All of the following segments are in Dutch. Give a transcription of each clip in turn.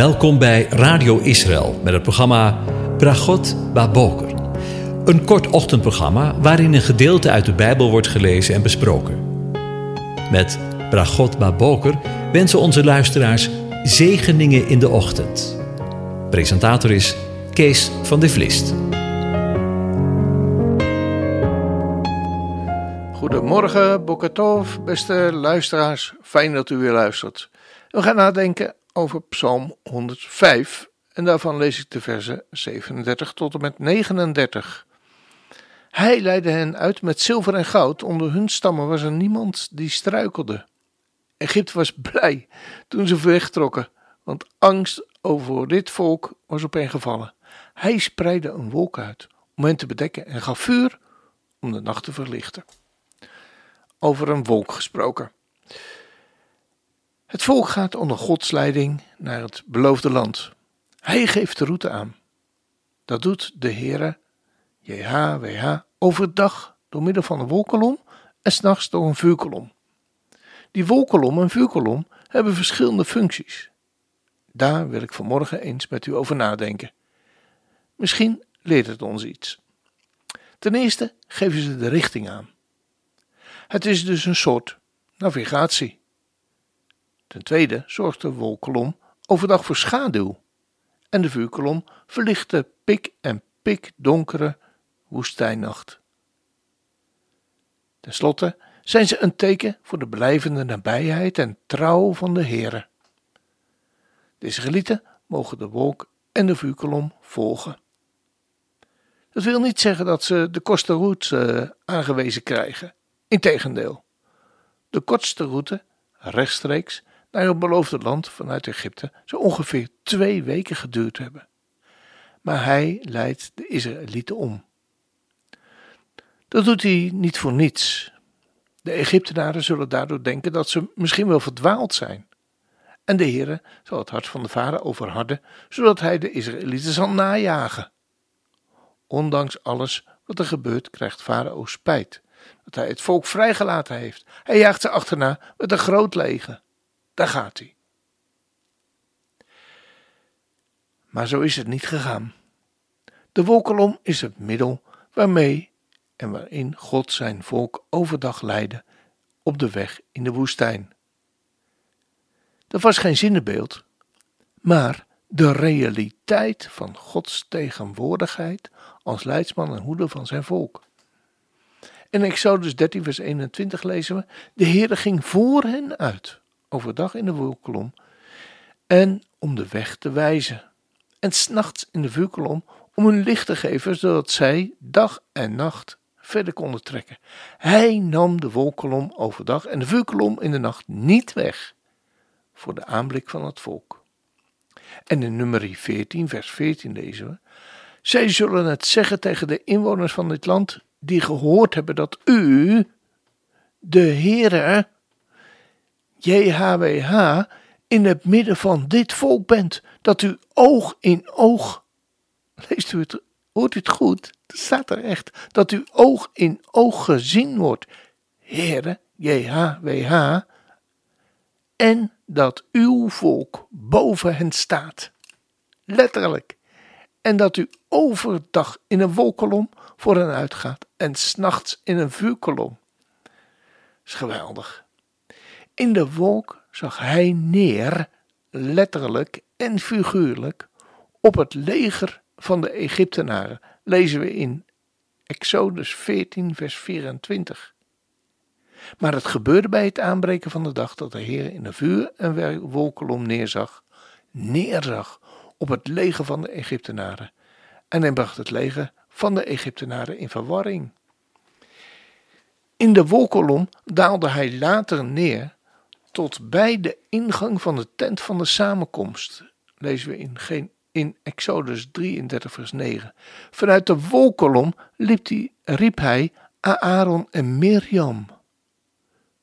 Welkom bij Radio Israël met het programma Bragot Baboker. Een kort ochtendprogramma waarin een gedeelte uit de Bijbel wordt gelezen en besproken. Met Bragot Baboker wensen onze luisteraars zegeningen in de ochtend. Presentator is Kees van de Vlist. Goedemorgen, Bokatov, beste luisteraars. Fijn dat u weer luistert. We gaan nadenken over Psalm 105 en daarvan lees ik de versen 37 tot en met 39. Hij leidde hen uit met zilver en goud, onder hun stammen was er niemand die struikelde. Egypte was blij toen ze wegtrokken, want angst over dit volk was op hen gevallen. Hij spreidde een wolk uit om hen te bedekken en gaf vuur om de nacht te verlichten. Over een wolk gesproken. Het volk gaat onder Gods leiding naar het beloofde land. Hij geeft de route aan. Dat doet de Heere, JHWH, overdag door middel van een wolkolom en s'nachts door een vuurkolom. Die wolkolom en vuurkolom hebben verschillende functies. Daar wil ik vanmorgen eens met u over nadenken. Misschien leert het ons iets. Ten eerste geven ze de richting aan. Het is dus een soort navigatie. Ten tweede zorgt de wolkolom overdag voor schaduw en de vuurkolom verlicht de pik en pik donkere woestijnnacht. Ten slotte zijn ze een teken voor de blijvende nabijheid en trouw van de Heere. De Israëlieten mogen de wolk en de vuurkolom volgen. Dat wil niet zeggen dat ze de kortste route eh, aangewezen krijgen. Integendeel, de kortste route, rechtstreeks, naar het beloofde land vanuit Egypte zou ongeveer twee weken geduurd hebben. Maar hij leidt de Israëlieten om. Dat doet hij niet voor niets. De Egyptenaren zullen daardoor denken dat ze misschien wel verdwaald zijn. En de Heere zal het hart van de vader overharden, zodat hij de Israëlieten zal najagen. Ondanks alles wat er gebeurt, krijgt Farao spijt dat hij het volk vrijgelaten heeft. Hij jaagt ze achterna met een groot leger. Daar gaat hij. Maar zo is het niet gegaan. De wolkolom is het middel waarmee en waarin God zijn volk overdag leidde op de weg in de woestijn. Dat was geen zinnebeeld, maar de realiteit van Gods tegenwoordigheid als leidsman en hoeder van zijn volk. In Exodus 13, vers 21 lezen we: De Heer ging voor hen uit overdag in de wolkolom en om de weg te wijzen. En s'nachts in de vuurkolom om hun licht te geven, zodat zij dag en nacht verder konden trekken. Hij nam de wolkolom overdag en de vuurkolom in de nacht niet weg voor de aanblik van het volk. En in nummer 14, vers 14 lezen we: Zij zullen het zeggen tegen de inwoners van dit land, die gehoord hebben dat u, de Heere, JHWH in het midden van dit volk bent, dat u oog in oog, leest u het, hoort u het goed? Het staat er echt, dat u oog in oog gezien wordt, Heere, JHWH, en dat uw volk boven hen staat. Letterlijk. En dat u overdag in een wolkolom voor hen uitgaat en s'nachts in een vuurkolom. Dat is geweldig. In de wolk zag hij neer, letterlijk en figuurlijk, op het leger van de Egyptenaren, lezen we in Exodus 14, vers 24. Maar het gebeurde bij het aanbreken van de dag dat de Heer in de vuur en wolkolom neerzag, neerzag op het leger van de Egyptenaren. En hij bracht het leger van de Egyptenaren in verwarring. In de wolkolom daalde hij later neer tot bij de ingang van de tent van de samenkomst. Lezen we in, in Exodus 33, vers 9. Vanuit de wolkolom liep hij, riep hij Aaron en Mirjam.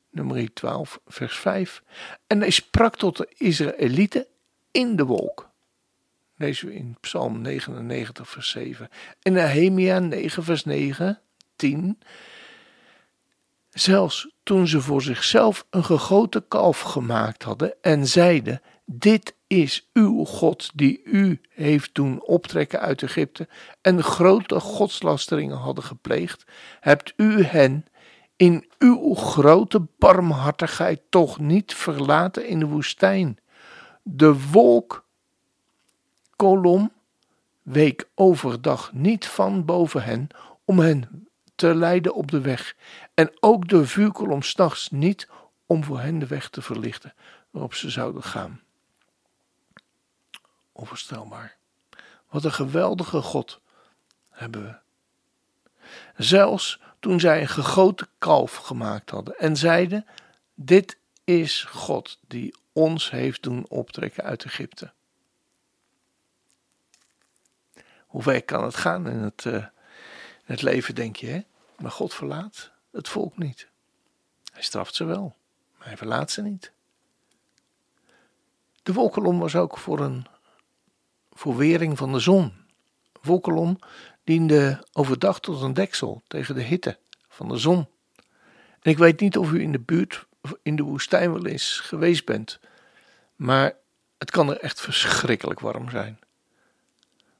Nummer 12, vers 5. En hij sprak tot de Israëlieten in de wolk. Lezen we in Psalm 99, vers 7. En Nehemia 9, vers 9, 10. Zelfs toen ze voor zichzelf een gegoten kalf gemaakt hadden en zeiden: Dit is uw God die u heeft doen optrekken uit Egypte en grote godslasteringen hadden gepleegd, hebt u hen in uw grote barmhartigheid toch niet verlaten in de woestijn. De wolk, kolom, week overdag niet van boven hen om hen te leiden op de weg, en ook de vuurkolom s'nachts niet om voor hen de weg te verlichten waarop ze zouden gaan. Onvoorstelbaar. Wat een geweldige God hebben we. Zelfs toen zij een gegoten kalf gemaakt hadden en zeiden: Dit is God die ons heeft doen optrekken uit Egypte. Hoe ver kan het gaan in het, uh, het leven, denk je, hè? Maar God verlaat het volk niet. Hij straft ze wel, maar hij verlaat ze niet. De wolkolom was ook voor een verwering van de zon. Wolkolom diende overdag tot een deksel tegen de hitte van de zon. En ik weet niet of u in de buurt in de woestijn wel eens geweest bent, maar het kan er echt verschrikkelijk warm zijn.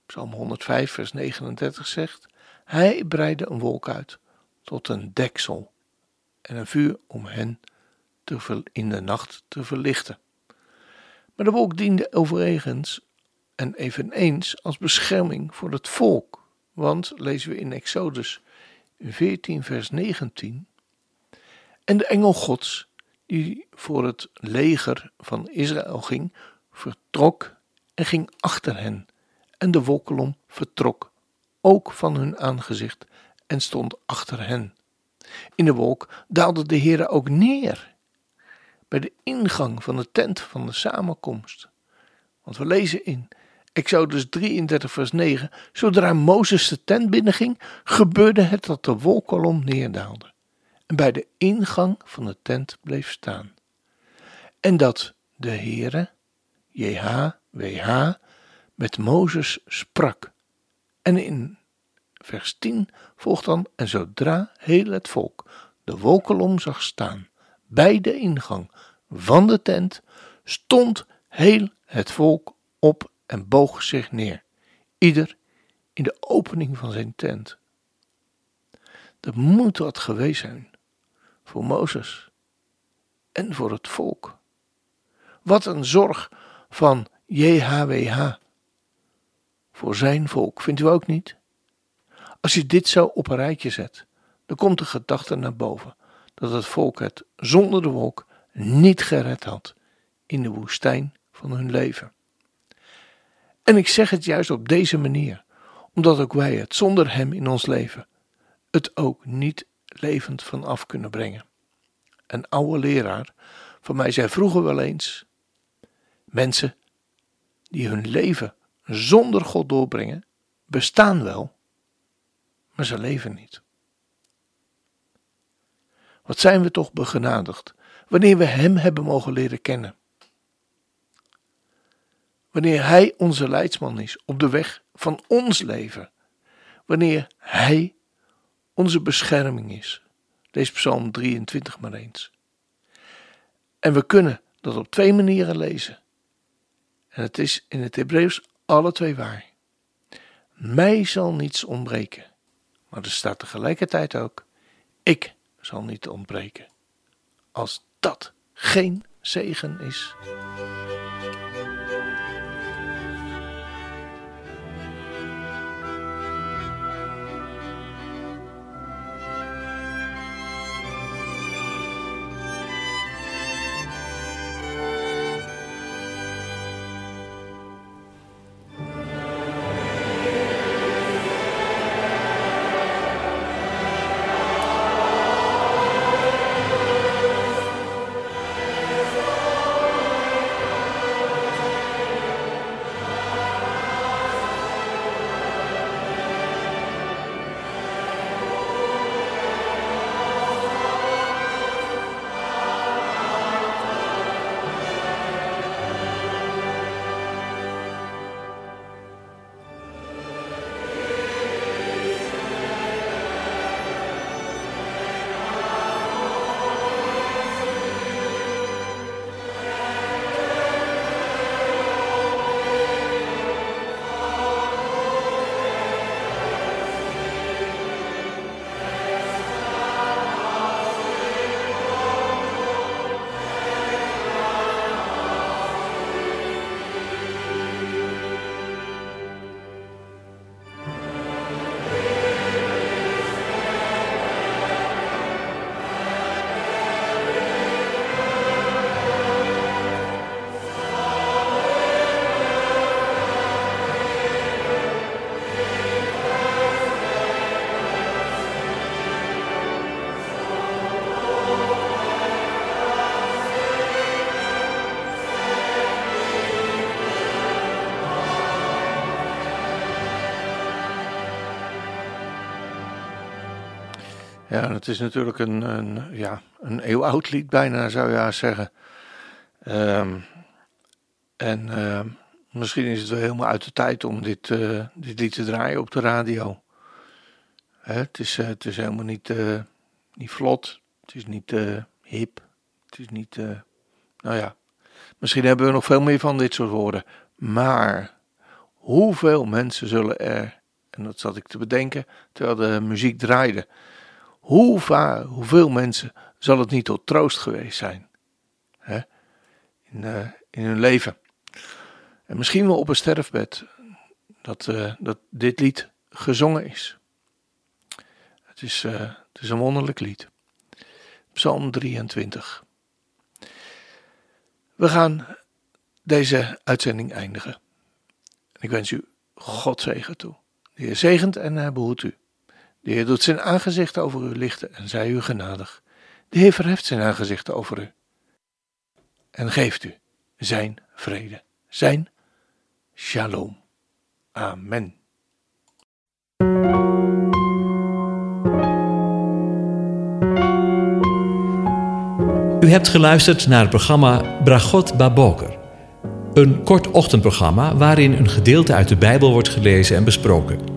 Psalm 105, vers 39 zegt: Hij breidde een wolk uit tot een deksel en een vuur om hen in de nacht te verlichten. Maar de wolk diende overigens en eveneens als bescherming voor het volk. Want, lezen we in Exodus 14, vers 19. En de engel Gods, die voor het leger van Israël ging, vertrok en ging achter hen. En de wolkolom vertrok ook van hun aangezicht en stond achter hen. In de wolk daalde de Heere ook neer bij de ingang van de tent van de samenkomst. Want we lezen in Exodus 33, vers 9: Zodra Mozes de tent binnenging, gebeurde het dat de wolkolom neerdaalde en bij de ingang van de tent bleef staan. En dat de Heere, JHWH, met Mozes sprak. En in vers 10 volgt dan: En zodra heel het volk de wolkolom zag staan bij de ingang van de tent, stond heel het volk op en boog zich neer, ieder in de opening van zijn tent. Dat moet wat geweest zijn voor Mozes en voor het volk. Wat een zorg van JHWH voor zijn volk, vindt u ook niet? Als je dit zo op een rijtje zet, dan komt de gedachte naar boven dat het volk het zonder de wolk niet gered had in de woestijn van hun leven. En ik zeg het juist op deze manier, omdat ook wij het zonder Hem in ons leven het ook niet levend van af kunnen brengen. Een oude leraar van mij zei vroeger wel eens: mensen die hun leven zonder God doorbrengen, bestaan wel, maar ze leven niet. Wat zijn we toch begenadigd wanneer we Hem hebben mogen leren kennen wanneer Hij onze leidsman is op de weg van ons leven, wanneer Hij onze bescherming is. Lees Psalm 23 maar eens. En we kunnen dat op twee manieren lezen. En het is in het Hebreeuws alle twee waar. Mij zal niets ontbreken. Maar er staat tegelijkertijd ook: ik zal niet ontbreken. Als dat geen zegen is. Ja, het is natuurlijk een, een, ja, een eeuwoud lied bijna, zou je zeggen. Ehm, en ehm, misschien is het wel helemaal uit de tijd om dit, eh, dit lied te draaien op de radio. Hè, het, is, eh, het is helemaal niet, eh, niet vlot, het is niet hip, het is niet... nou ja, misschien hebben we nog veel meer van dit soort woorden. Maar hoeveel mensen zullen er, en dat zat ik te bedenken terwijl de muziek draaide hoe vaar, hoeveel mensen zal het niet tot troost geweest zijn hè? In, uh, in hun leven. En misschien wel op een sterfbed dat, uh, dat dit lied gezongen is. Het is, uh, het is een wonderlijk lied. Psalm 23. We gaan deze uitzending eindigen. Ik wens u God zegen toe. De Heer zegent en hij u. De Heer doet zijn aangezicht over u lichten en zij u genadig. De Heer verheft zijn aangezicht over u en geeft u zijn vrede, zijn shalom. Amen. U hebt geluisterd naar het programma Bragot Baboker. Een kort ochtendprogramma waarin een gedeelte uit de Bijbel wordt gelezen en besproken.